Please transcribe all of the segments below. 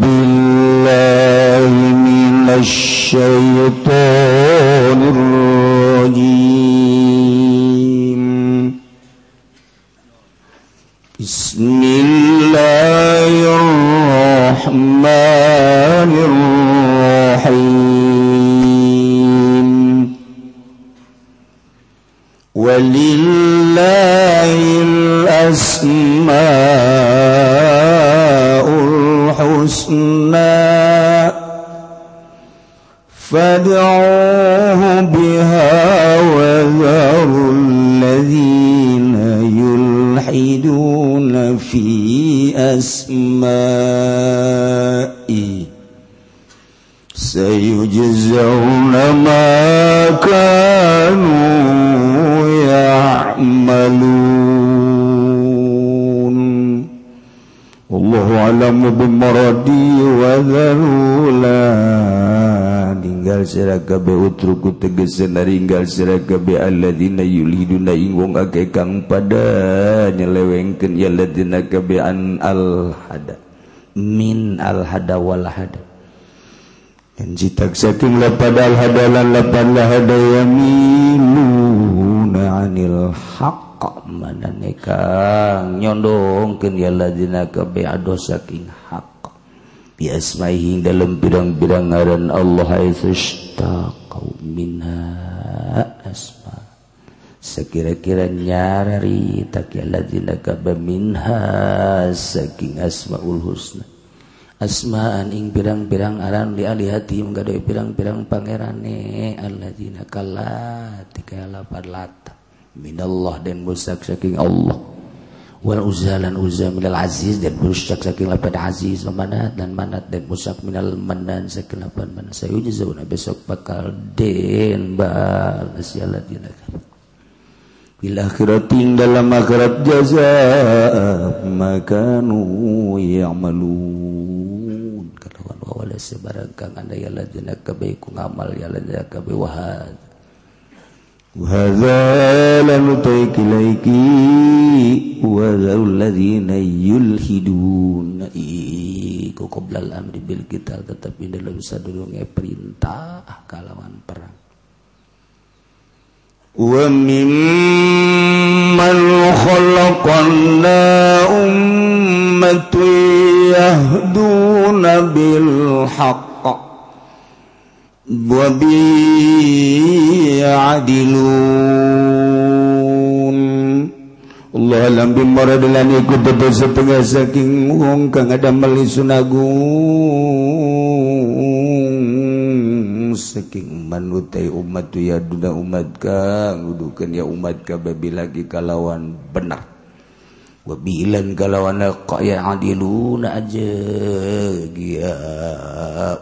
بالله من الشيطان الرجيم. بسم الله الرحمن الرحيم. ولله الأسماء sirakabe utruku tegese naringgal sirakabe alladzina yulhiduna ing wong akeh kang pada nyelewengkeun ya alladzina kabe an al hada min al hada wal hada. Dan jitak saking lapada al hada lan lapada hada yamiluna anil haqq manane kang nyondongkeun ya alladzina kabe adosa king hak biasmahi dalam bidang-bidang ngaran Allah kau minha asma. Sekira-kira nyarari takalladzina kaba minha saking asmaul husna. Asmaan ing pirang-pirang aran li ahli hati menggadai pirang-pirang pangerane. Alladzina kala tika lapar lata minallah dan musak saking Allah. wal uzalan uza uzza minal aziz dan berusak saking lapan aziz manat dan manat dan musak minal manan saking lapan manan. Sayujzauna besok bakal den bal ya ladinakan bil akhiratin dalam akhirat jaza makanu ya'malun. Kalawan wa wala sebarang kang anda ya ladina kabeh ku ngamal ya ladina kabeh wahad وهذا لم تيك إليك وذو الذين يلحدون. iku qabla al-amri bil qital tetapi dalam sadurunge perintah kalawan perang. wa mimman khalaqna ummatan yahduna bil haqq وبه adilun Allah alam bimaradalan ikut betul setengah saking wong kang adamel sunagung. Saking manutai umat ya duna umat kang udukan ya umat ka babi lagi kalawan benar. wabilan galawana kaya adiluna aja. Gia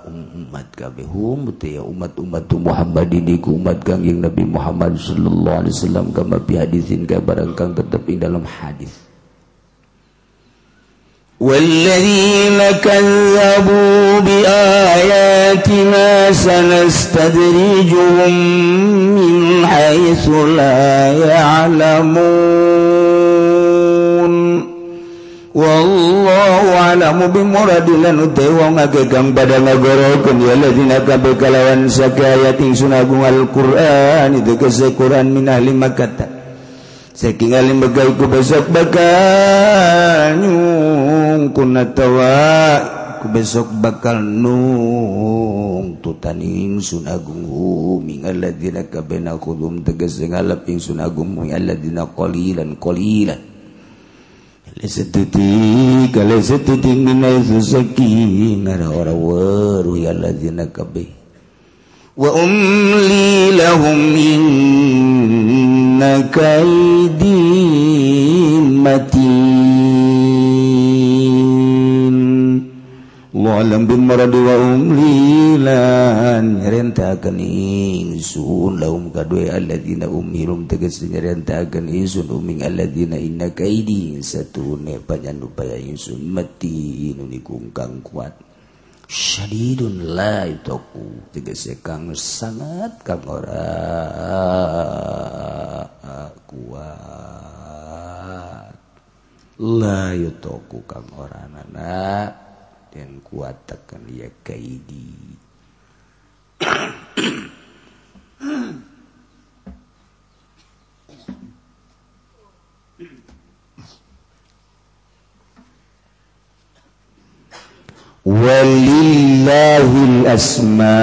umat kami. Hum ya umat umat Muhammadin iku umat kangjeng Nabi Muhammad sallallahu alaihi wasallam. Kama bi hadisin ka barang kang tetep ing dalam hadis. والذين كذبوا بآياتنا سنستدرجهم من حيث لا يعلمون Wallahu bimuradilan utai wong ngagegam pada ngagorokeun ya ladina kabeh kalawan sakayating sunagung Al-Qur'an itu kesekuran min ahli sakingali begal ku besok bakal nyungkun atawa ku besok bakal nung. Tutaning sunagung agung huming alladzina kabena khudum tegas ngalap ing sunagung huming alladzina qalilan. Qalilan Lesetuti kala setuti minay susaki ngara ora waru ya alladzina kabeh. Wa umli lahum in إن كيدي متين Walam bin maradu wa umli lan nyerentakeun ingsun laum kadue alladzina umhilum tegas nyerentakeun ingsun uming alladzina inna kaidi satune panjan upaya ingsun mati nu kungkang kuat. syadidun la ituku tegese kang sangat kang ora kuat. La yutoku kang ora nana. Dan kuat tekan ya kaidi. walillahil asmaul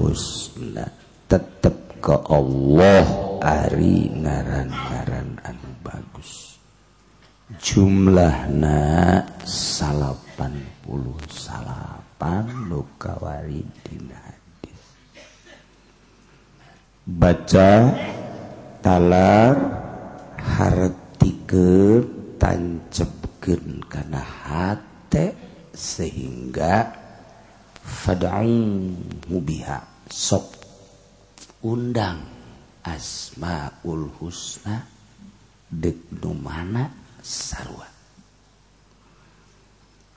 husna. Tetap ke Allah ari ngaran-ngaran anu bagus. Jumlahna salapan puluh salapan lukawari dina hadis. Baca talar hartikeun ditancapkan karena hati sehingga fadang mubiha sok undang asmaul husna dek mana sarwa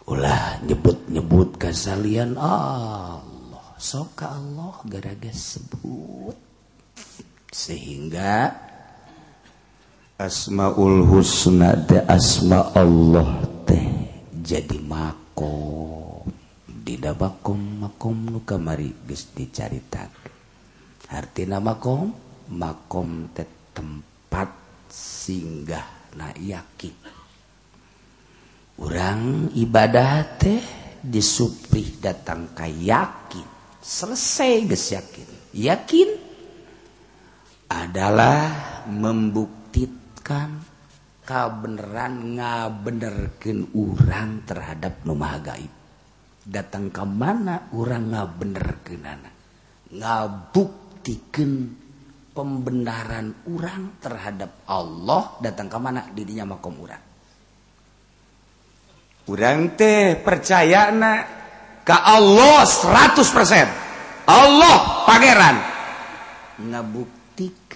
ulah nyebut-nyebut kasalian Allah sok Allah gara-gara sebut. Sehingga Asmaul Husna teh asma Allah teh jadi makom. Di makom makom nu kamari geus dicaritakeun. Hartina makom makom teh tempat singgah na yakin orang ibadah teh disupri datang ka yakin. Selesai geus yakin. Yakin adalah membuka menyebutkan kabeneran ngabenerkeun urang terhadap rumah gaib. Datang ke mana urang ngabenerkeunana? Ngabuktikeun pembenaran urang terhadap Allah datang ke mana dirinya makom urang. Urang teh percaya na ke Allah 100%. Allah pangeran ngabuk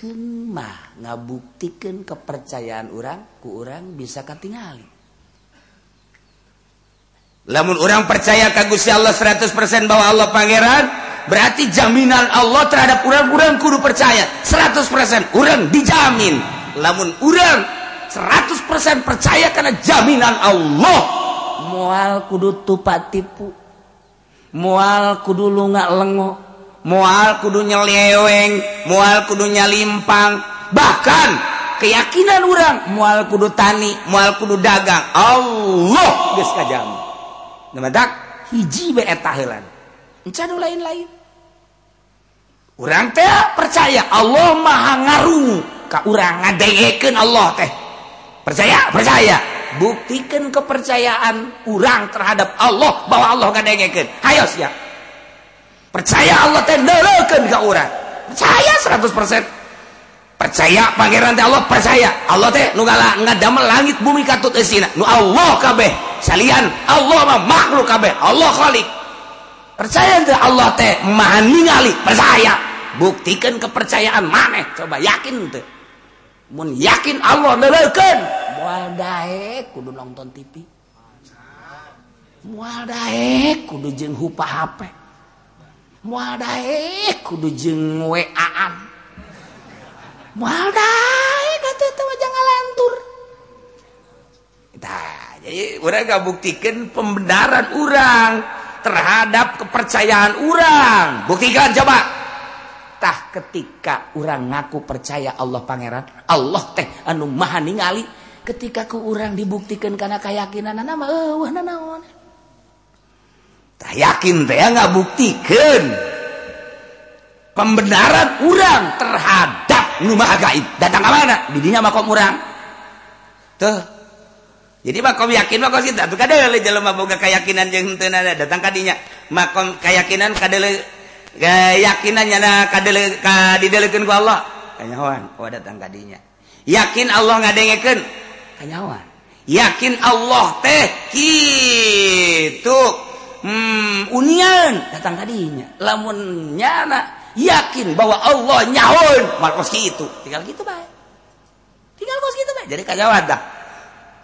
mah ngabuktikan kepercayaan orang ku orang bisa ketinggali lamun orang percaya ke Gusti Allah 100% bahwa Allah pangeran berarti jaminan Allah terhadap orang-orang kudu percaya 100% orang dijamin. Lamun orang 100% percaya karena jaminan Allah. Mual kudu tupat tipu. Mual kudu lu nggak lengo mual kudunya leweng mual kudunya limpang bahkan keyakinan orang mual kudu tani mual kudu dagang. Allah geus kajamu nama dak hiji bae eta heula encan lain-lain. Urang teh percaya Allah maha ngarungu. Ka urang ngadengekeun Allah teh. Percaya percaya. Buktikan kepercayaan urang terhadap Allah bahwa Allah ngadengekeun. Hayos ya percaya Allah teh deulekeun ka urang percaya 100% percaya pangeran teh Allah percaya. Allah teh nu ngadamel langit bumi katut eusina nu Allah kabeh. Salian Allah mah makhluk kabeh. Allah khalik. Percaya teh Allah teh maha ningali. Percaya. Buktikan kepercayaan mana coba yakin teh. Mun yakin Allah nelekeun moal daek kudu nonton TV moal daek kudu jeung hupa HP moal daek kudu jeung weaan. Mual daek atuh teh mah ngalantur. Tah jadi urang buktikan pembenaran urang terhadap kepercayaan urang. Buktikan coba. Tah ketika urang ngaku percaya Allah pangeran Allah teh anu maha ningali. Ketika ku urang dibuktikan karena keyakinan nama eueuh nanaon yakin teh nggak buktikan pembenaran orang terhadap numah gaib. Datang ke mana? Didinya makom orang tuh. Jadi makom yakin makom kita tuh kada jelema boga keyakinan jeung teu datang ka dinya. Makom keyakinan kada le keyakinan nyana kada le kadidelekeun ku Allah. Kanyawan oh datang ka dinya. Yakin Allah ngadengekeun? Kanyawan yakin Allah teh kitu hmm, unian. Datang tadinya. Lamun nyana yakin bahwa Allah nyahun. Malkos itu tinggal gitu baik tinggal kos gitu baik jadi kacamata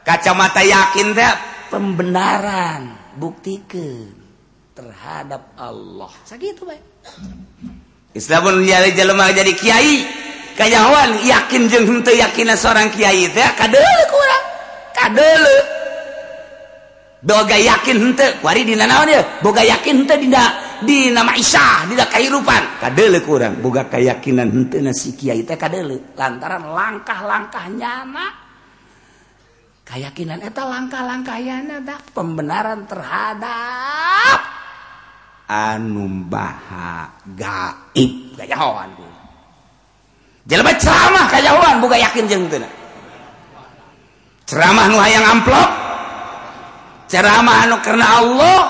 kacamata yakin teh pembenaran. Buktikan terhadap Allah. Segitu baik Islam pun jadi jelema jadi kiai. Kayawan yakin jeung henteu yakinna seorang kiai teh kadele kurang kadele boga yakin henteu. Wari dina naon ye boga yakin henteu dina di nama Isyah dina kahirupan kadele kurang boga keyakinan henteu na si kiai teh kadele lantaran langkah-langkah nyana keyakinan eta langkah-langkah yana dah pembenaran terhadap anu baha gaib. Kajahoan jelema ceramah kajahoan boga yakin jeung teu ceramah nu hayang amplop. Ceramah anu karena Allah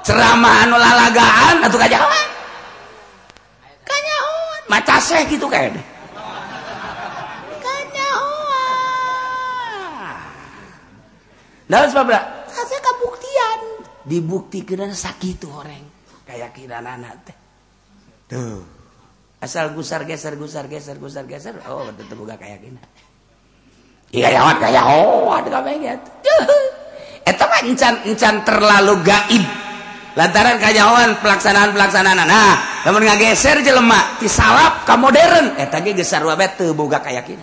ceramah anu lalagaan atau kajawan kanyahoan maca seh gitu kayak deh dalam sebab saya kabuktian. Dibuktikan sakit orang. Kayak kira anak teh. Tuh. Asal gusar geser gusar geser gusar geser. Oh betul buka kayak gini. Iya kayak kayak oh ada kayak gitu encan terlalu gaib. Lantaran kanyawan pelaksanaan-pelaksanaan nah namun ngageser jelemak disalap ke modern. Eh tadi geser wabe teboga boga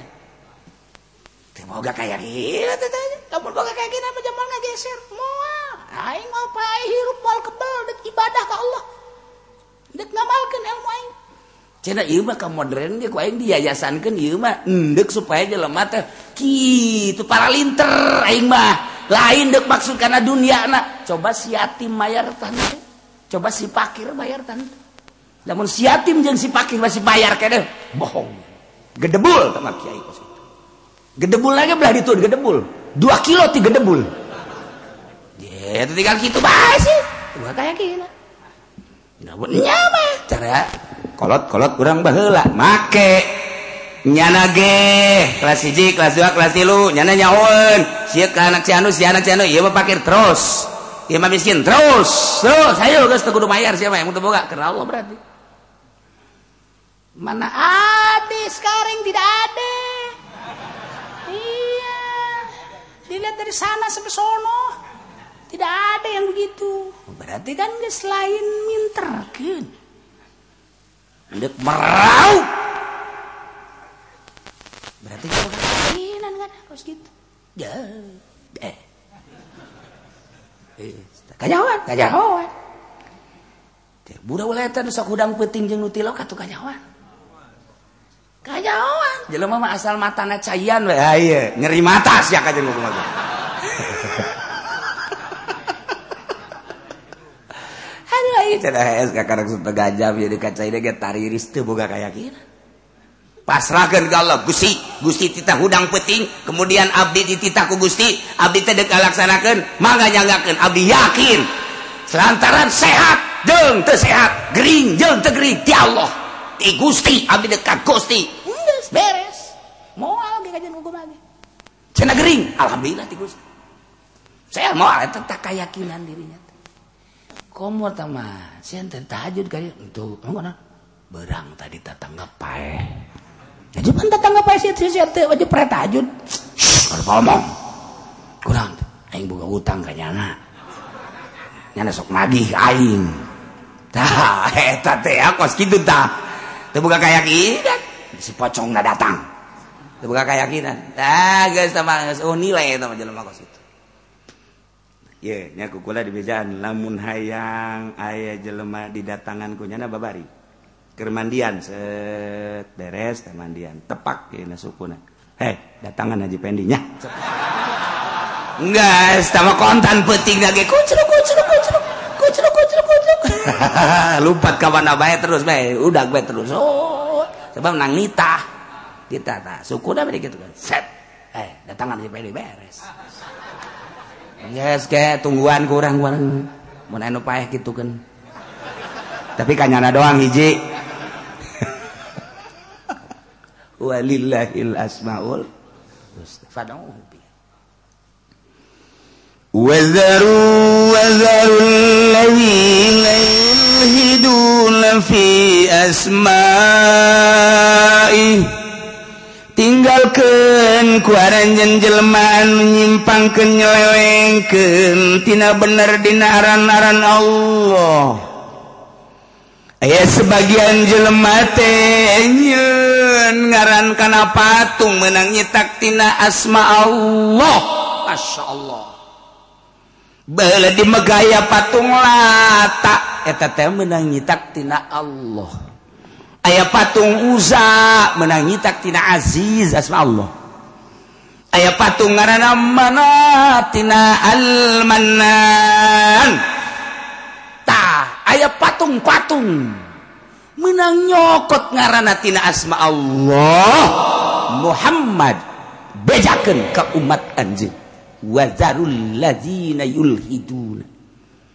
teboga keyakinan tetanya namun boga keyakinan apa jamal ngageser. Moal aing mau pae hirup moal kebel dek ibadah ke Allah. Dek ngamalkeun ilmu aing. Cina ieu mah ka modern ge ku aing diyayasankeun ieu mah endek supaya jelema teh kitu para linter aing mah. lain dek maksud karena dunia anak coba si yatim bayar tante coba si pakir bayar tante namun si yatim jeung si pakir masih bayar kayaknya bohong. Gedebul sama kiai gedebul lagi belah ditun gedebul. Dua kilo tiga gedebul. Ya tinggal gitu bae sih. Gua kayak gini namun nyama cara kolot kolot kurang bahela make. Nyana ge kelas hiji kelas dua kelas tilu nyana nyawan siap ke anak cianu si anak cianu iya pakir terus. Iya mah miskin terus. Terus ayo guys kudu bayar siapa yang mau boga? Karena Allah berarti. Mana ada sekarang tidak ada. Iya. Dilihat dari sana sampai sono tidak ada yang begitu. Berarti kan selain minter kan Dek meraup berarti kemungkinan kan? Harus gitu. Ya eh kanyawan kanyawan budak uletan sok udang peting jeung nutilo katuh kanyawan kanyawan jelema mah asal matana cayan we. Ha ieu nyeri mata sia ka jeung kumaha Aduh, ayo, cina es kakak raksud tegajam, jadi kacau ini get tariris tuh boga kayak gini. pasrahkan ke Allah Gusti. Gusti titah hudang peting kemudian abdi dititahku Gusti. Abdi teh laksanakan mangga nyanggakeun. Abdi yakin selantaran sehat jeung teu sehat gering jeung teu gering ti Allah. Ti Gusti abdi dekat Gusti. Beres beres. Moal ge kajian hukum lagi. Cenah gering alhamdulillah ti Gusti. Saya mau eta tak keyakinan dirinya komor tamah sian teh tahajud kali untuk berang tadi tatangga pae Ajupan datang apa sih sih teh wajib pretajud. Ngomong. Kurang. Aing boga utang ka nyana. Nyana sok nagih aing. Tah eta teh kos kitu tah. Teu boga kayakinan. Si pocongna datang. Teu boga kayakinan. Tah geus tamah geus oh nilai eta mah jelema kos itu. Ye, nya kukula dibejaan lamun hayang aya jelema didatangan ku nyana babari. Kermandian set beres teh mandian tepak kena sukuna. Heh datangan Haji Pendinya enggak sama kontan peting lagi. Kucruk kucruk kucruk. Kucruk kucruk kucruk. Lupa kawan abai terus bae udah bae terus. Oh sebab nang nita. Kita tak suku dah begitu kan. Set. Eh datangan Haji Pendi beres. Yes, ke tungguan kurang kurang. Mau nanya gitu kan. Tapi kanyana doang hiji. walillahil asmaul fad'uhu وذروا وذروا الذين يلهدون في أسمائه tinggalkan kuaranjen jelmaan menyimpangkan nyelewengkan tina bener dina aran-aran Allah sebagian jelematenya ngaran kana patung menang nyitaktina asma Allah. Masya Allah. Bala di megaya patung lata. Eta teh menang nyitaktina Allah. Aya patung Uza menang nyitaktina Aziz asma Allah. Aya patung ngaran manatina Al-Mannan. Ta aya patung-patung. menang nyokot ngarantina asma Allah. Muhammad. Bejaken ke umat anjing. Wazarul lazina yulhiduna.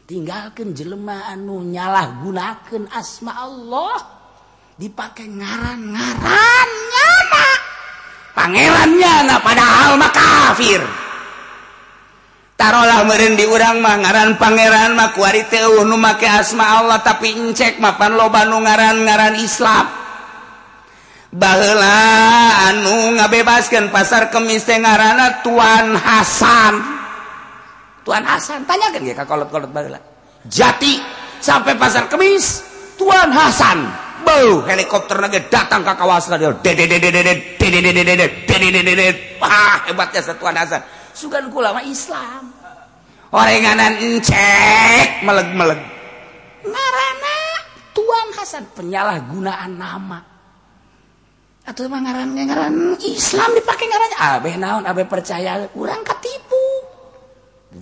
Tinggalkan jelema anu nyalah gunakan asma Allah. Dipakai ngaran-ngaran nyana pangerannya na padahal mah kafir. tarolah meren di urang mah ngaran pangeran mah kuari teu nu make asma Allah tapi encek mapan loba nu ngaran ngaran Islam. Baheula anu ngabebaskeun pasar kemis teh ngaranna Tuan Hasan. Tuan Hasan tanyakeun ge ka kolot-kolot baheula. Jati sampai pasar kemis Tuan Hasan. Bau helikopter nage datang ke kawasan dia dedet dedet hebatnya Tuan Hasan sugan kulama Islam. Orenganan encek meleg-meleg narana Tuan Hasan penyalahgunaan nama. Atau emang ngaran ngaran Islam dipakai ngaran abeh naon abeh percaya kurang ketipu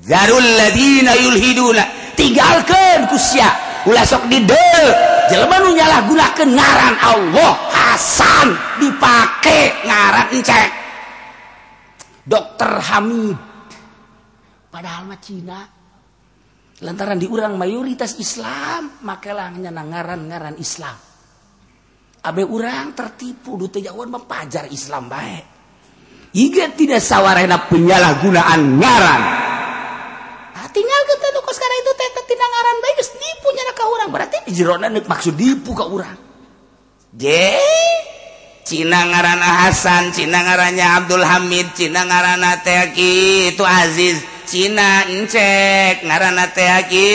zarul ladina yulhiduna tinggalkan kusya ulah sok didel. Jelema nu nyalahgunakeun ngaran Allah Hasan dipakai ngaran encek. dokter Hamid. Padahal Cina lantaran diurang mayoritas Islam makelahnya ngaran-ngaran Islam. Abe urang tertipu dute jawan mempajar Islam baik Iga tidak sawarena penyalahgunaan ngaran. Nah, tinggal kita dok sekarang itu teh tidak ngaran baik dipunya ke orang berarti jerona maksud dipu ke orang jeng Cina ngaranana Hasan Cina ngarannya Abdul Hamid Cina ngaranana teki itu Aziz. Cina encek ngaranana teki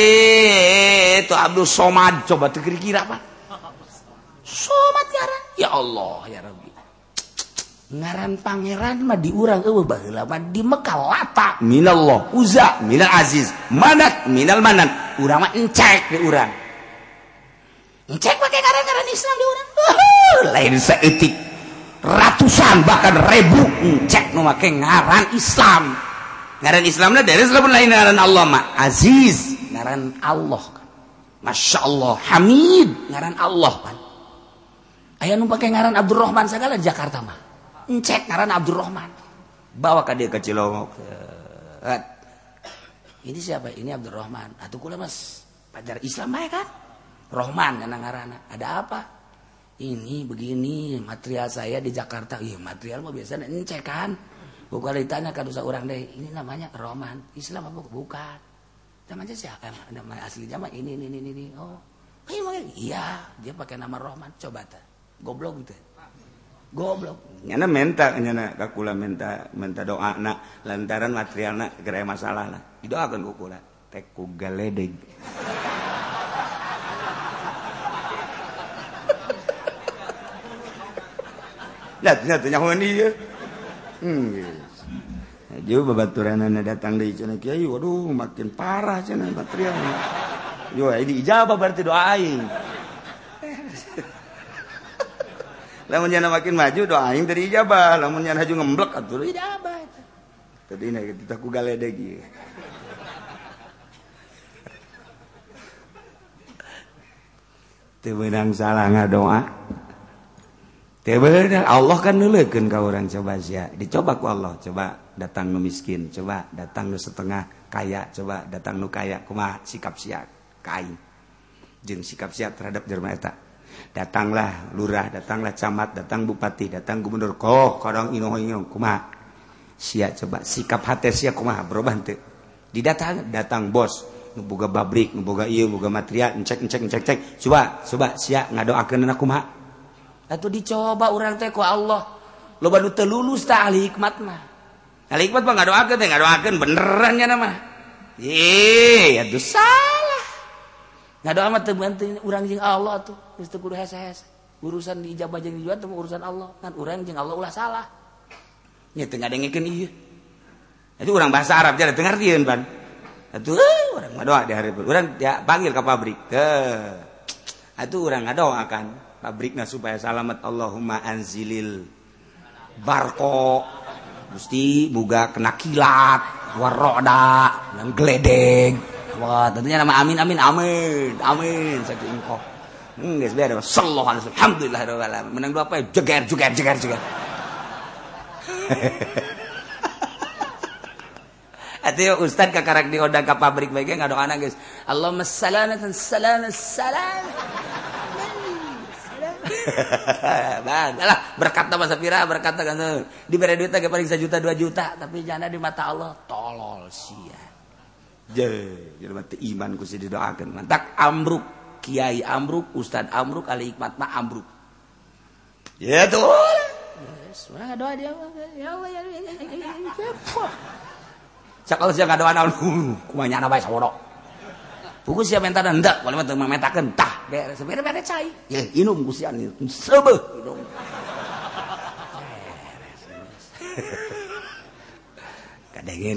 itu Abdul Somad. Coba tuh kira-kira apa Somad ngaran ya Allah ya Rabbi. Ngaran pangeran mah diurang eueuh baheula mah di Mekah lata. Minallah. Uza minal aziz. Manat minal manan urang mah encek di urang. Encek pakai ngaran-ngaran Islam di urang lain saeutik ratusan bahkan ribu encek nu make ngaran Islam ngaran Islamna dari lamun lain ngaran Allah mah aziz ngaran Allah Masya Allah Hamid ngaran Allah kan Ayah nu pakai ngaran Abdurrahman segala Jakarta mah. Encek ngaran Abdurrahman. Bawa ke dia ke Cilongok. Ini siapa? Ini Abdurrahman. Atuh kula mas pajar Islam ya kan? Rohman yang ngarana. Ada apa? Ini begini material saya di Jakarta. Iya material mah biasa encek kan. Bukan ditanya kan usah orang deh. Ini namanya Rohman. Islam apa? Bukan. Namanya siapa? Nama aslinya mah ini ini ini ini. Oh. Iya, dia pakai nama Rohman. Coba ta goblok gitu goblok nyana menta nyana kakula menta menta doa nak lantaran material nak gerai masalah lah didoakan kukula tek ku galedeg Hmm. babaturan datang di Kiai waduh makin parah cina material yo ini ijabah berarti doain. aing. Lamun nyana makin maju doa aing dari ijabah. Lamun nyana haju ngemblek atuh ijabah. Tadi nah kita ku galedeg Teu salah ngadoa Teber Allah kan nuleukeun ka urang coba sia. Dicoba ku Allah, coba datang nu miskin, coba datang nu setengah kaya, coba datang nu kaya kumaha sikap sia ka aing. Jeung sikap sia terhadap jelema eta. Datanglah lurah, datanglah camat, datang bupati, datang gubernur. Koh kadang inoh-inoh kumaha. Sia coba sikap hate sia kumaha berubah teu. Didatang datang bos, nuboga pabrik, nuboga ieu, nuboga material, ngecek ngecek ngecek ngecek. Coba coba sia ngadoakeun kumaha atau dicoba orang teh ku Allah. Lo baru teu lulus ahli hikmat mah. Ahli hikmat mah ngadoakeun teh ngadoakeun beneran nya mah. Ih atuh salah. Doa mah teu urang jeung Allah tuh geus kudu hese-hese urusan diijabah jeung dijual teh urusan Allah. Kan urang jeung Allah ulah salah. Nya teu ngadengkeun ieu. Itu orang bahasa Arab jadi dengar dia ban itu orang eh, doa di hari orang ya panggil ke pabrik. Ke itu orang ngadoa kan pabriknya supaya selamat. Allahumma anzilil barko Gusti buga kena kilat. Waroda dan geledeg wah tentunya nama amin amin amin. Amin. Saking engkau. Enggak sebenarnya sallallahu alaihi alhamdulillah menang dua apa jeger jeger jeger jeger. Atuh ustad ka karak diodang ka pabrik. Bae ngadong anak guys. Allahumma salamatan salam salam. Banglah berkata masa Safira berkata kan diberi duit lagi paling sejuta dua juta tapi janda di mata Allah tolol sia. Je, jadi mati iman ku didoakan. Mantak amruk kiai amruk ustad amruk ali hikmat mah amruk. Ya tuh. Yes, nggak doa dia ya Allah ya Allah. Sakal sia ngadoan naon kumaha nyana bae saworo. Buku sia yang hendak, kalau mah mentakeun tah beres beres beres cai ya inum gusian itu sebeh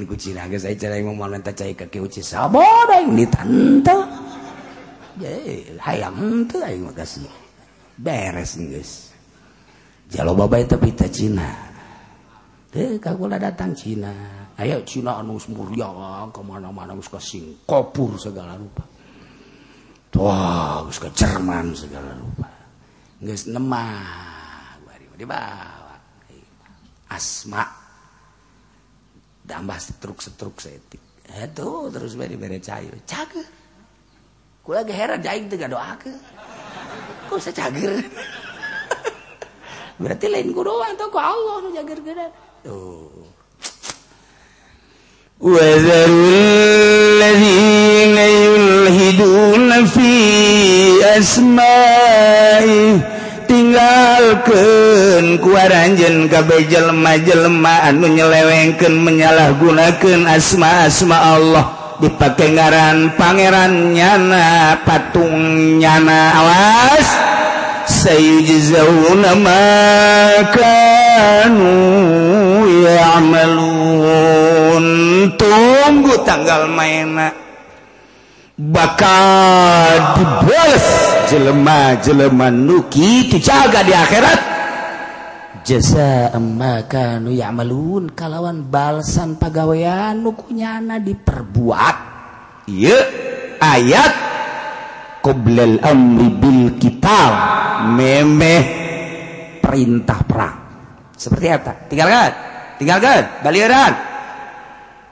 ku cina ge saya cerai mau malenta cai ka kieu ci saboda yang ditante ye hayang teu aing mah beres geus jaloba bae tapi teh cina teh kagula datang cina ayo cina anu mulia kemana mana geus kasing kopur segala rupa Wah, wow, Jerman segala rupa. Geus nemah bari dibawa. Asma. tambah setruk-setruk setik. Eh, Itu terus bari bere cair. Cager. Kula ge heran jaing teu gadoakeun. Kok sacager? Berarti lain ku doang tuh ku Allah nu jager geuna. Tuh. Wa zarul asmai tinggalkan kuaranjen kabeh jelma-jelma anu nyelewengkeun menyalahgunakeun asma-asma Allah. Dipakai ngaran pangeran nyana patung nyana awas! Sayujzauna ma kanu ya'malun. Tunggu tanggal mainak bakal ah. diboles. Jelema-jelema nu kitu jaga di akhirat. Jasa maka nu ya'malun. Kalawan balasan pagawean nu kunyana diperbuat. Ieu ayat. Qoblal amri bil kitab. Memeh perintah perang. Seperti eta tinggalkan. Tinggalkan. Balieran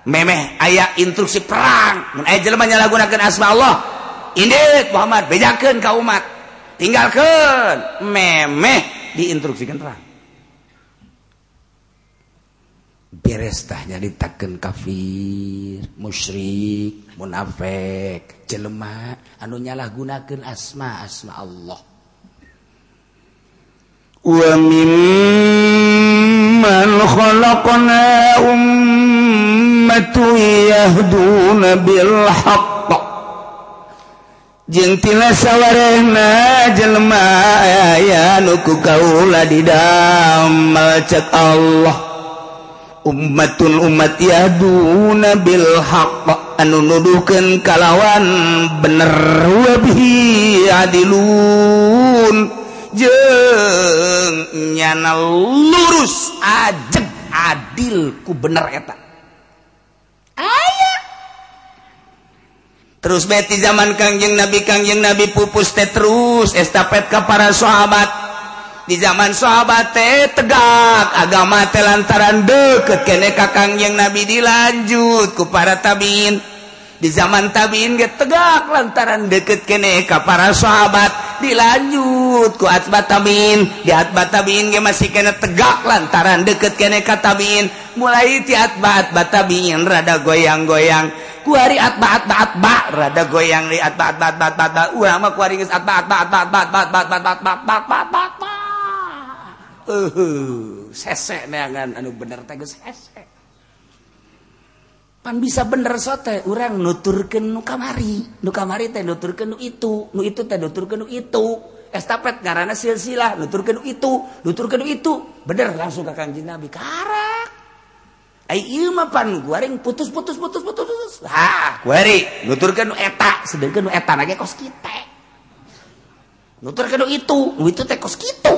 memeh ayaah instruksi perang. Menyalahgunakan asma Allah. Indit Muhammad bejakeun kau umat. Tinggalkan memeh diinstruksikan perang. Beres tah ditaken kafir musyrik munafik. Jelema anu nyalahgunakan asma asma Allah. Wa mimman khalaqna ummatun yahduna bil haqq jeung tina sawarehna jelema aya nu ku kaula didamel cek Allah. Ummatun umat yahduna bil haqq anu nuduhkeun kalawan bener wa bihi adilun. Jeung nyana lurus ajeg adil ku bener eta. terus beti zaman Kangjeng Nabi Kangjeng Nabi pupus teh terus estafet ke para sahabat. Di zaman sahabat teh tegak agama teh lantaran deket kene ka Kangjeng Nabi dilanjut ku para tabiin. Di zaman tabiin ge tegak lantaran deket kene ka para sahabat dilanjut. ku atbat tabiin di atba tabiin ge masih kena tegak lantaran deket kene ka tabiin mulai ti atba atba tabiin rada goyang-goyang ku hari atba atba atba rada goyang di atba atba atba atba atba urang mah ku hari geus atba atba atba atba atba atba atba atba atba atba atba atba eh sese neangan anu bener teh geus sese pan bisa bener sote orang nuturkan nu kamari nu kamari teh nuturkan nu itu nu itu teh nuturkan nu itu estafet karena silsilah lutur kedu itu lutur kedu itu. Bener langsung ke kanjeng nabi. Karak. Ayo mapan mah pan putus putus putus putus putus. Ha ring, nutur eta sedengkeun eta nage kos kita nutur itu itu teh kos kita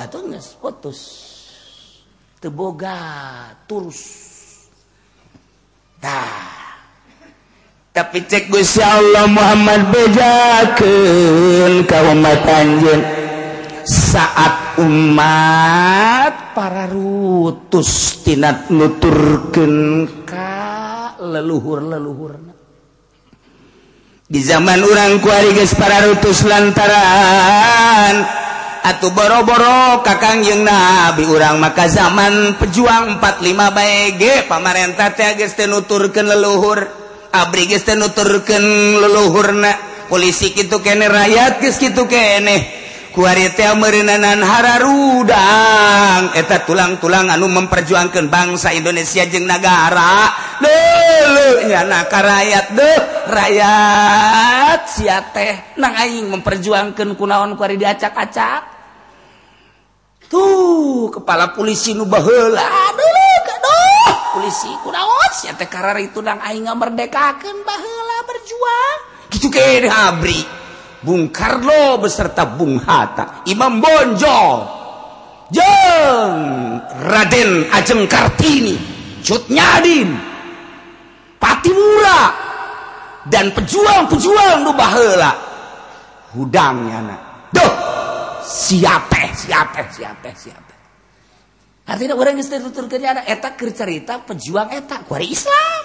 atuh geus putus. Teboga terus dah. tapi cek Gusya Allah Muhammad bejakeun ka umat anjeun. Saat umat para rutus tinat nuturkeun ka leluhur-leluhur di zaman orang kuari geus para rutus lantaran atau boro-boro kakang yang nabi urang maka zaman pejuang 45 baik pamarentah teh geus nuturkeun leluhur. abriturken leluhurna. Polisi gitu kene rakyat guys gitu kene. Kuanan Harudang eta tulang-tulang anu memperjuangkan bangsa Indonesia jeung negara dulunya naka rakyat deh rakyat si teh nanging memperjuangkan kunaon kuari diacak-acak. Tuh kepala polisi nubahla dulu polisi. Itu merdekakan bahlah berjuang. Gitu ke habri Bung Karlo beserta Bung Hatta. Imam Bonjo jeng Raden Ajeng Kartini. Cut Nyadin. Patimura dan pejuang-pejuang nu baheula. Hudangnya na doh siapa siapa siapa siapa Artinya orang ada eta cerita pejuang etak. Islam.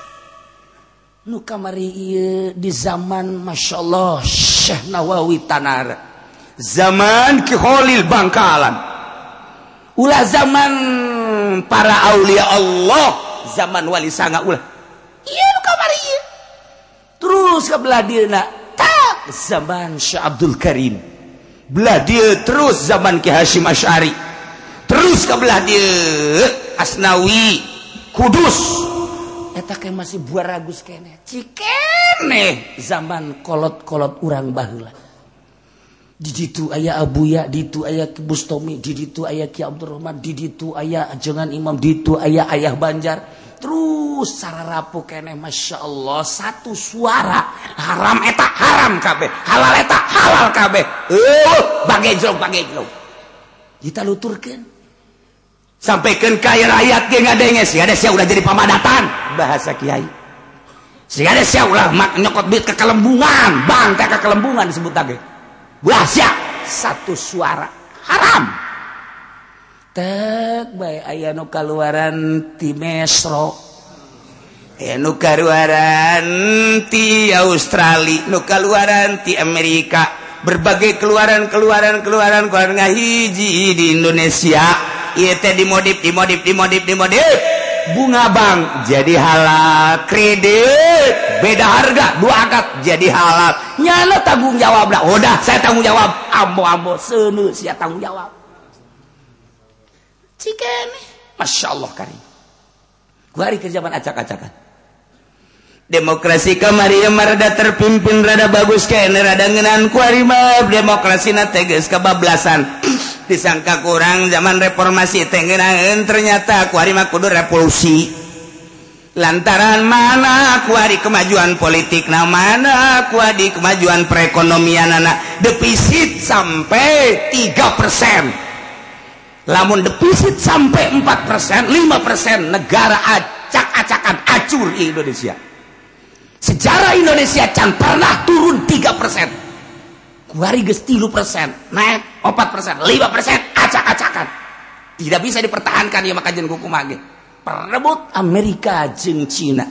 Nu kamari di zaman Masya Allah Syekh Nawawi Tanar. Zaman kiholil Bangkalan. Ulah zaman para Aulia Allah. Zaman wali sanga ulah. Iya nu kamari iya terus ke beladirna, tak zaman Syekh Abdul Karim. Beladir terus zaman Ki Hashim Asy'ari terus ke belah dia. Asnawi. Kudus. Masih buah ragus kene zaman kolot-kolot urang bahlah ditu ayah Abuya ditu ayah kebustomi ditu ayah Ki Abdurrahman ditu ayah jangan Imam ditu ayah ayah Banjar. Terus cara rapuh kene Masya Allah satu suara. Haram etak haram kabeh. Halal etak halal kabeh. Uh, bagai kita luturkan sampaikan kaya rakyat ge ngadenge si ada udah jadi pamadatan bahasa kiai. Si ada ulah mak nyokot duit ke kelembungan bang ke kelembungan disebut lagi. Bahasa satu suara. Haram. Tek baik ayah nu kaluaran ti mesro. Ayah nu kaluaran ti Australia nu kaluaran ti Amerika. Berbagai keluaran keluaran keluaran keluaran ngahiji di Indonesia dimodif dimodif dimodif dimodif. Bunga Bang jadi halal. Kredit beda harga dua akad jadi halal. Nyala tanggung jawab lah. Udah saya tanggung jawab. Ambo ambo senu saya tanggung jawab. Ciken Masya Allah kari gua hari kerjaan acak-acakan. Demokrasi kemarin merada terpimpin rada bagus kayak rada ngenan kuarima demokrasi na tegas kebablasan disangka kurang zaman reformasi tengenangan ternyata kuarima kudu revolusi. Lantaran mana kuari kemajuan politik nah mana kuadi kemajuan perekonomian anak defisit sampai 3 persen. Lamun defisit sampai 4 persen 5 persen negara acak-acakan acur Indonesia. Sejarah Indonesia can pernah turun 3 persen. Tilu persen naik opat persen, lima persen, acak-acakan. Tidak bisa dipertahankan ya maka hukum mage. Perebut Amerika jeng Cina.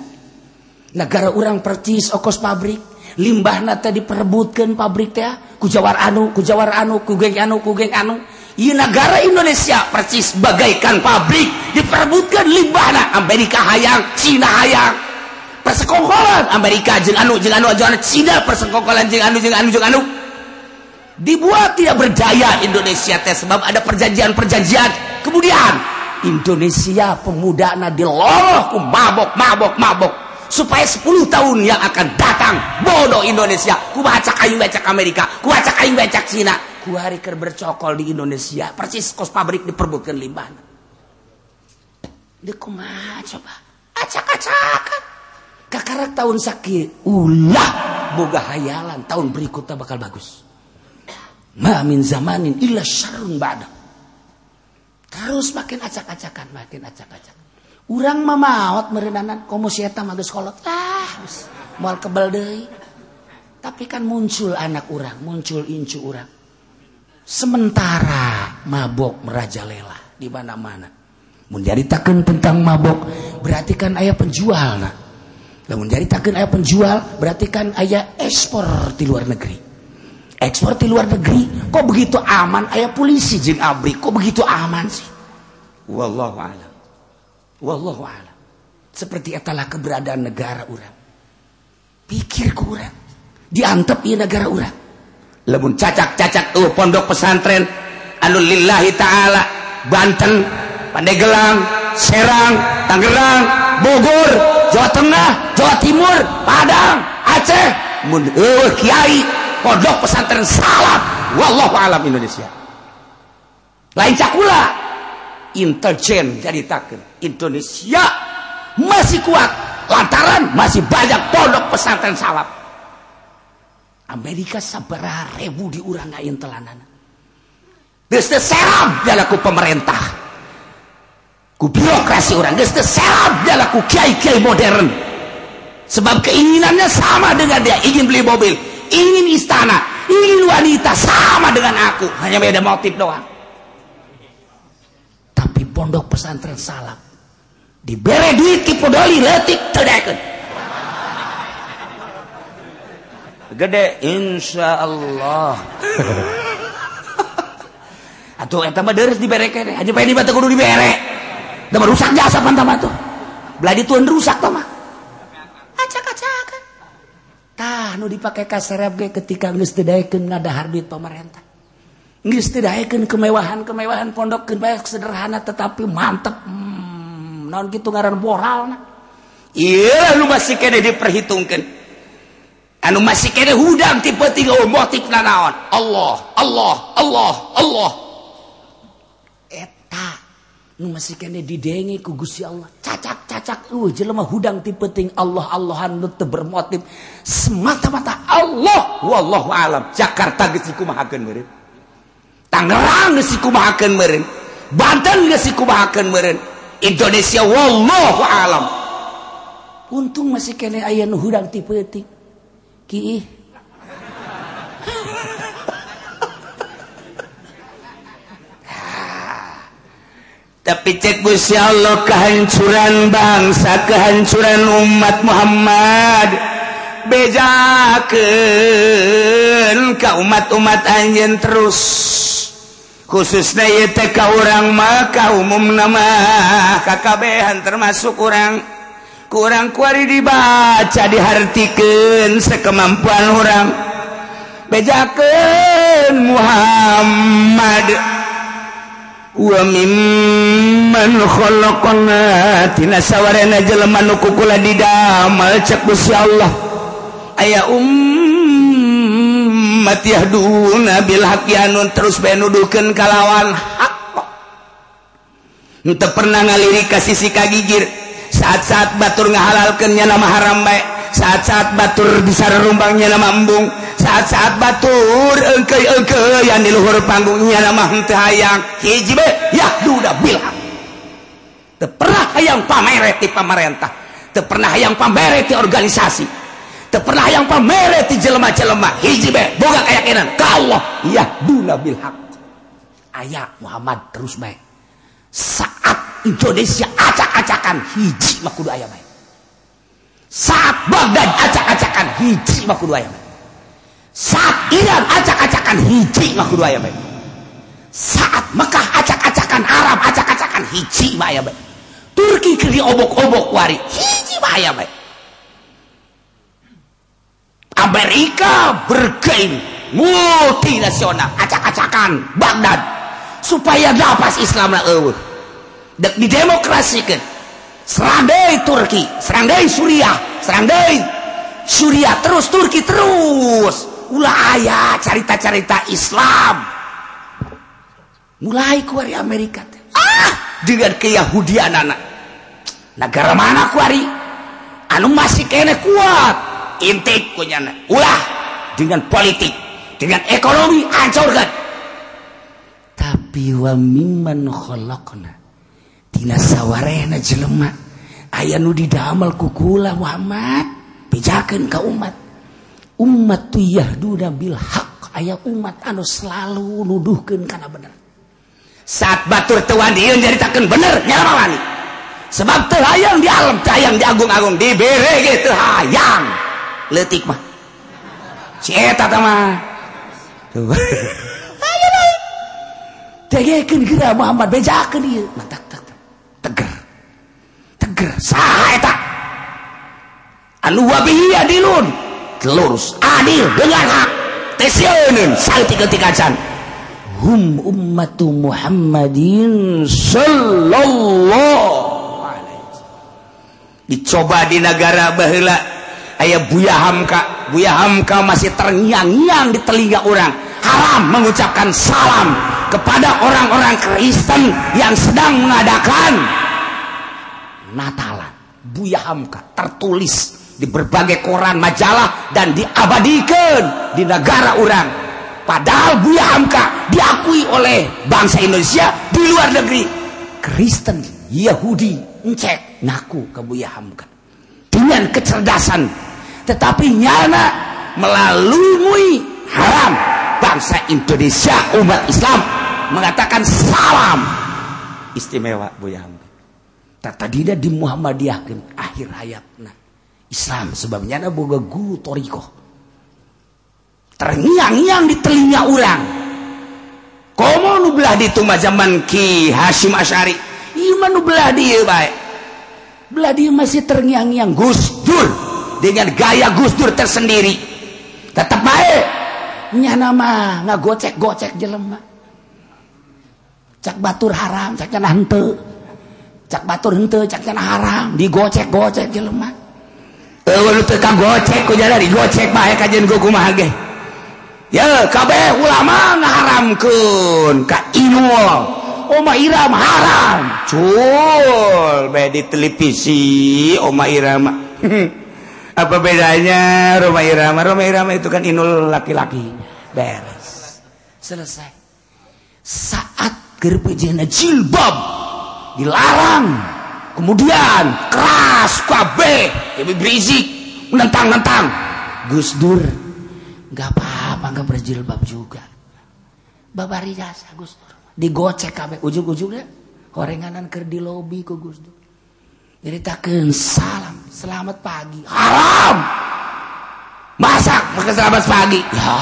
Negara orang percis okos pabrik. Limbah nata diperebutkan pabrik teh. Kujawar anu, kujawar anu, kugeng anu, kugeng anu. Iya negara Indonesia percis bagaikan pabrik diperebutkan limbah Amerika hayang, Cina hayang. Persekongkolan Amerika jeng anu, jeng anu, jeng anu, Cina persekongkolan jeng anu, jeng anu, jeng anu. Jeng anu. Dibuat tidak berdaya Indonesia teh sebab ada perjanjian-perjanjian. Kemudian Indonesia pemuda diloloh ku mabok mabok mabok. Supaya 10 tahun yang akan datang bodoh Indonesia. Ku baca kayu becak Amerika ku baca kayu becak Cina. Ku hari ker bercokol di Indonesia. Persis kos pabrik diperbutkan limbah dia kumaha coba? Kakak tahun sakit. Ulah boga hayalan. Tahun berikutnya bakal bagus. Ma min zamanin illa syarrun ba'da. Terus makin acak-acakan, makin acak-acak. Urang mah maot merenanan komo eta mah geus kolot. Ah, moal kebal deui. Tapi kan muncul anak urang, muncul incu urang. Sementara mabok merajalela di mana-mana. Menceritakan tentang mabok berarti kan ayah penjual menjadi takkan ayah penjual berarti kan ayah ekspor di luar negeri ekspor di luar negeri. Kok begitu aman? Ayah polisi jeng abri. Kok begitu aman sih? Wallahu alam. Wallahu alam. Seperti etalah keberadaan negara orang pikir kurang diantep ya negara orang lebun cacak-cacak tuh pondok pesantren. Anu lillahi ta'ala. Banten Pandeglang Serang Tangerang Bogor Jawa Tengah Jawa Timur Padang Aceh. Mun uh, kiai. Pondok pesantren salam wallahu alam Indonesia. Lain cakula intelijen jadi takkan Indonesia masih kuat. Lantaran masih banyak pondok pesantren salam Amerika sabaraha ribu diurang telanan. This the seram jalaku pemerintah. Birokrasi orang. Laku Kyai modern. Sebab keinginannya sama dengan dia ingin beli mobil ingin istana ingin wanita sama dengan aku. Hanya beda motif doang. Tapi pondok pesantren salam diberi duit kipodoli letik terdekat. Gede insya Allah. Atau eta mah deres dibereke aja pengen batu kudu dibere Dah rusak jasa pantama tuh. Beladi tuan rusak tuh tah nu dipakai kasarep ge ketika geus teu daekeun ngadahar duit pamarentah. Geus teu daekeun kemewahan-kemewahan pondokkeun bae sederhana tetapi mantep. Hmm, naon kitu ngaran moralna. Ieu lu masih kene diperhitungkeun. Anu masih kene hudang tipe tiga motif naon. Allah, Allah, Allah, Allah. didenge ku Gusti Allah. Cacak-cacak uh, jelema hudang ti penting. Allah Allahan nute bermotif. Semata-mata Allah. Wallahu alam. Jakarta geus dikumahakeun meureun. Tangerang geus dikumahakeun meureun. Banten geus dikumahakeun meureun. Indonesia wallahu alam. Untung masih kene aya nu hudang tipeting Ki tapi cek Gusya Allah kehancuran bangsa kehancuran umat Muhammad. Bejaken ke umat-umat anjen terus. Khususnya yete ka orang maka umum nama KKBhan termasuk orang kurang kuari dibaca dihartikan sekemampuan orang bejaken Muhammad. wamimmankholokonatinasawanajelemukukula didamel cekusya Allah. Aya ummatyahduna bil haqqi terus bae nuduhkeun kalawan hak. Teu pernah ngalirik ka sisi kagigir saat-saat Batur ngahalalkannya nama haram baik saat-saat Batur bisa rumbangnya nama embung. Saat-saat Batur engke-engke yang di luhur panggungnya nama henteu hayang. Hiji bae ya udah bilang. Teu pernah hayang pameret ti pamarentah. Teu pernah hayang pameret ti organisasi. Teu pernah hayang pameret ti jelema-jelema. Hiji bae boga keyakinan. Ka Allah ya duna bil haq aya Muhammad terus bae. Saat Indonesia acak-acakan hiji mah kudu aya saat Baghdad acak-acakan hiji mah kudu aya saat Iran acak-acakan hiji mah kudu aya saat Mekah acak-acakan Arab acak-acakan hiji mah aya bae Turki keur diobok-obok wari hiji mah aya bae Amerika bergain multinasional acak-acakan Baghdad. Supaya dapat Islam lah eueuh dek didemokrasikeun serang deui Turki serang deui Suriah serang deui Suriah. Terus Turki terus. Ulah ayah carita-carita Islam. Mulai keluar Amerika ah dengan keyahudian anak negara mana kuari anu masih kene kuat. Intik punya ulah dengan politik dengan ekonomi hancurkan. Tapi wa mimman khalaqna Tina sawwarna jelemak aya nu didamel kukula Muhammad. Pijakeun ka umat. Umat tu yahduna bil haq aya umat anu selalu nuduhkeun kana bener. Saat batur tewan nyaritakeun bener nyawani sebab terayang di alam tayang di agung-agung diberi gitu hayang. Letik mah. Si eta mah. Tuh. Tegekeun geura Muhammad bejakeun ieu. Matak teger saha eta. Anu wabihi adilun lurus adil dengan hak. Tesieun saltikeun tikacan hum ummatu Muhammadin sallallahu dicoba di negara bahla ayaah Buya Hamka. Buya Hamka masih terngiang-ngiang di telinga orang. Haram mengucapkan salam kepada orang-orang Kristen yang sedang mengadakan Natalan Buya Hamka tertulis di berbagai koran majalah dan diabadikan di negara orang. Padahal Buya Hamka diakui oleh bangsa Indonesia di luar negeri. Kristen Yahudi cek ngaku kebuya Hamka. Dengan kecerdasan tetapi nyana melalui haram. Bangsa Indonesia umat Islam mengatakan salam. Istimewa Buya Hamka tadi di Muhammadiyahkeun akhir hayatna. Islam sebabnya ada boga guru toriko terngiang-ngiang di telinga orang komo nu belah di tuma zaman Ki Hashim Asyari ieu mah nu belah di bae. Belah dia masih terngiang-ngiang. Gus Dur. Dengan gaya Gus Dur tersendiri. Tetap baik nyana mah ngagocek-gocek jelema. Cak batur haram cak cenah henteu cak batur henteu cak cenah haram digocek-gocek jelema eueuh teu kagocek ku jalari digocek bae kajeun ku kumaha ge. Ya kabeh ulama ngaharamkeun ka inul. Oma Iram haram. Cul bae di televisi Oma Iram. Apa bedanya Roma Irama Roma Irama itu kan inul laki-laki. Beres. Selesai. Saat gerpejana jilbab dilarang. Kemudian keras kabe lebih berisik menentang-nentang. Gus Dur nggak apa-apa nggak berjilbab juga. Babari jasa Gus Dur digocek kabeh ujung-ujungnya korenganan ker di lobi ku Gus Dur. Nyeritakeun salam selamat pagi. Haram! Masak pakai selamat pagi. Ya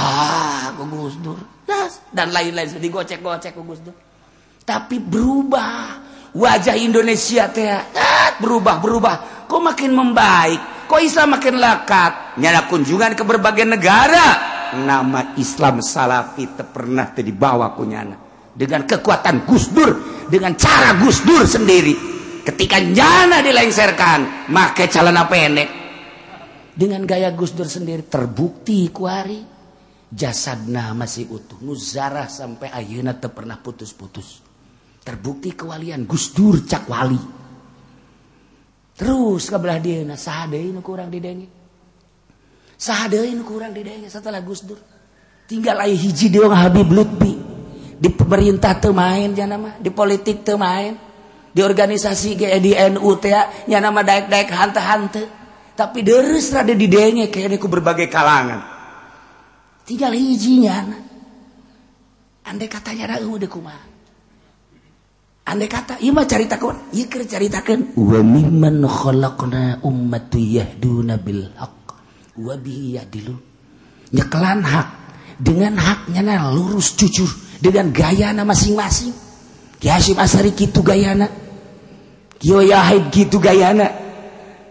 ku Gus Dur. Dan lain-lain digocek-gocek ku Gus Dur. Tapi berubah wajah Indonesia teh berubah berubah kok makin membaik? Kok Islam makin lekat? Nyana kunjungan ke berbagai negara. Nama Islam Salafi pernah dibawa kunyana dengan kekuatan Gus Dur dengan cara Gus Dur sendiri. Ketika nyana dilengserkan make celana pendek. Dengan gaya Gus Dur sendiri terbukti kuari jasadna masih utuh. Nuzarah sampai ayeuna teu pernah putus-putus terbukti kewalian Gusdur Cawali terus kebelah dia kurang kurang setelah Gusdur tinggal hiji doang Habib Lutfi. Di pemerintah temain ya nama. Di politik temain di organisasi GDNU ya ya nama daek-daek hante-hante. Tapi deres rada didenge kayaknya ku berbagai kalangan. Tinggal hijinya andai katanya ragu deh kumah andai kata iya mah caritakeun ieu keur caritakeun wa mimman khalaqna ummatu yahduna bil haqq. Wa bihi yadilu nyekelan hak. Dengan haknya nah lurus jujur. Dengan gayana masing-masing. Ki Hasyim Asari gitu gayana. Kyo Yahid gitu gayana.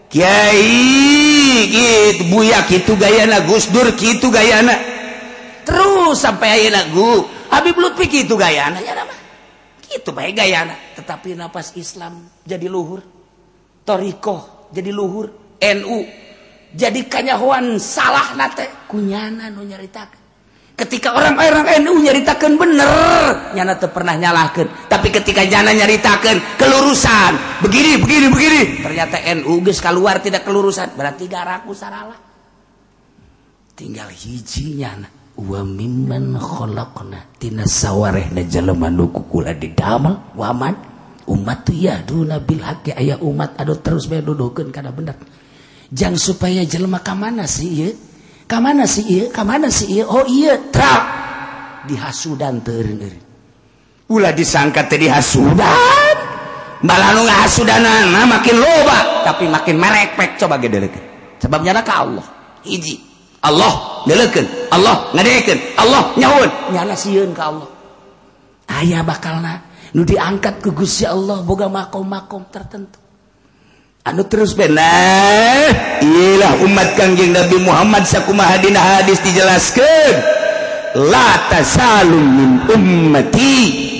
Kiai gitu Buya gitu gayana. Gus Dur gitu gayana. Terus sampai ayeuna Habib Lutfi gitu gayana. Ya nama gitu baik gayana. Tetapi napas Islam jadi luhur. Toriko jadi luhur. NU jadi kanyahuan salah nate. Kunyana nu nyaritakan ketika orang-orang NU nyaritakan bener nyana tuh pernah nyalahkan tapi ketika jana nyaritakan kelurusan begini begini begini ternyata NU geus keluar tidak kelurusan. Berarti garaku saralah tinggal hiji nyana. wa mimman khalaqna tina sawarehna jelema nu mantina didamel waman umat ya duna Bil aya umat aduh terus bae dudukeun kana bener. Jang supaya jelema ka mana sih kam mana sih kam mana sih Oh iya trap! Dihasudan ter Ulah disangka tadi hasudan balanu hasudana makin loba tapi makin merepek coba gede deuleukeun sebabnya ada Allah hiji. Allah delekan Allah ngedeken Allah nyawun nyana siun ke Allah. Ayah bakal na nu diangkat ke Gusti Allah boga makom-makom tertentu. Anu terus benar ilah umat kangjeng Nabi Muhammad sakumaha dina hadis dijelaskan la tasalum min ummati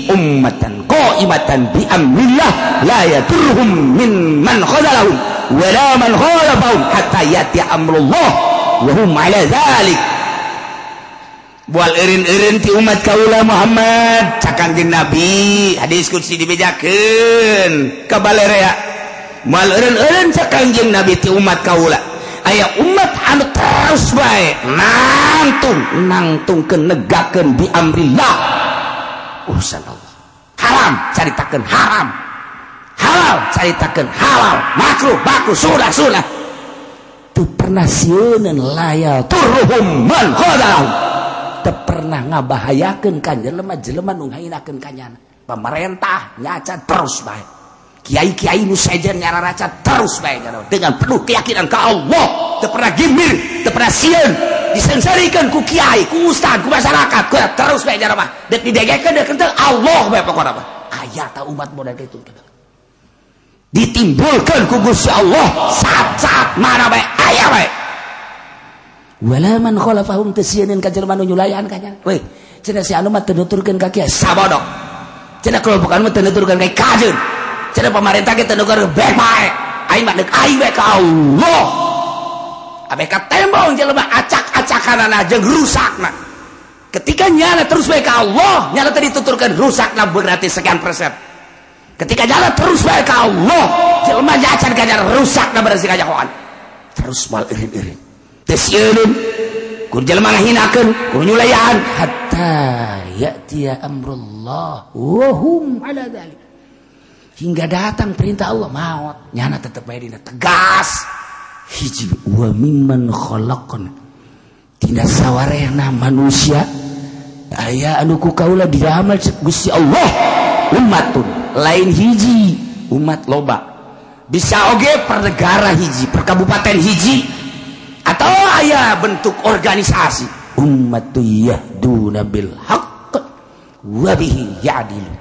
ummatan qaimatan bi amrillah la yaturhum min man khadalahum wa la man khalafahum hatta yati amrullah. wahum ala zalik. Bual eureun-eureun ti umat kaula Muhammad. Sakanjeung Nabi. Hadis kursi dibejakeun. Ka balerea moal eureun-eureun Nabi ti umat kaula. Aya umat anu terus baik nangtung nangtung kenegakeun bi amrillah Allah haram caritakeun haram. Halal caritakeun halal. Makruh baku sudah sudah. pernah siunan layal turhum man teu pernah ngabahayakeun ka jelema-jelema nu ngahinakeun ka nya pemerintah nyacat terus bae. Kiai-kiai nu sejen nyararaca terus bae dengan penuh keyakinan ke Allah. Teu pernah gimir teu pernah sieun disensarikeun ku kiai ku ustaz ku masyarakat. Ku terus bae nya mah. Deuk didegekeun deuk Allah bae pokona mah. Aya ta umat modal kitu ditimbulkan ku Gusti Allah saat-saat mana bae aya bae wala man khalafahum tasieun ka jelema nu nyulayan kanya we cenah si anu mah teu nuturkeun ka sabodok cenah kalau bukan mah teu nuturkeun ka kajeun Cina pemerintah kita negara baik baik. Aing mah dek aing baik Allah. Abek tembong jelema acak-acakan aja rusak nak. Ketika nyala terus baik Allah, nyala tadi tuturkan rusak nak berarti sekian persen. ketika jalan terus baik ke Allah jelma jacan kajar rusak dan berarti kajar kawan terus mal irin-irin. Tesyunun kur jelma ngahinakan kur nyulayan hatta ya'tiya amrullah wahum ala dhalik. Hingga datang perintah Allah maut. Nyana tetap baik dina tegas. Hiji wa mimman khalaqna tina sawarena manusia. Aya anu ku kaula diamal Gusti Allah. Umat. lain hiji umat loba. Bisa oge per negara hiji per kabupaten hiji atau ayah bentuk organisasi. Ummatu yahduna bil haqq wa bihi ya'dilu.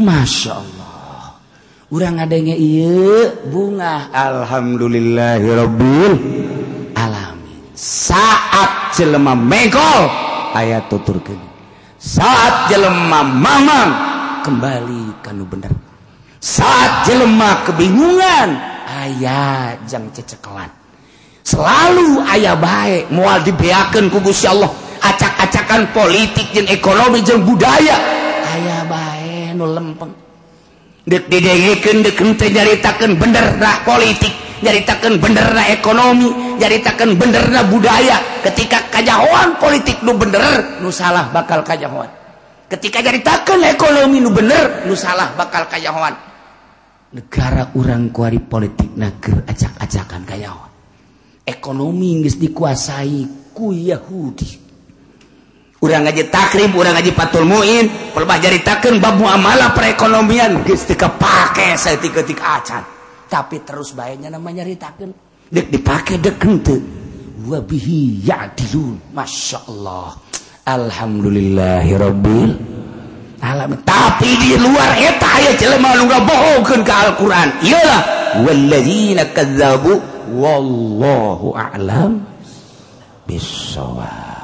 Masya Allah. Urang ngadenge ieu bunga. Alhamdulillahirabbil alamin. Saat jelema megol aya tuturkeun. Saat jelema mamang kembali kanu bener. Saat jelemah kebingungan ayah jang cecekelan. Selalu ayah baik mual dibeakan kubusya Allah. Acak-acakan politik dan ekonomi dan budaya ayah baik nu lempeng. Dek didengekeun dek henteu nyaritakeun benderna politik nyaritakeun benderna ekonomi nyaritakeun benderna budaya. Ketika kajahoan politik nu bener nu salah bakal kajahoan ketika ceritakan ekonomi nu bener nu salah bakal kayawan negara urang kuari politik nager acak-acakan kayawan ekonomi nggak dikuasai ku Yahudi. Urang ngaji takrib urang ngaji patul muin pelbah ceritakan bab muamalah perekonomian geus teu saya tiga-tiga acan. Tapi terus baiknya namanya ceritakan dek dipakai dek henteu. Wabihi ya'dilun. Masya Allah. Alhamdulillahirobbil alam tapi di luar eta aya jelema nu ngabohongkeun ka Al-Qur'an. Iyalah walladzina kadzabu wallahu a'lam bissawab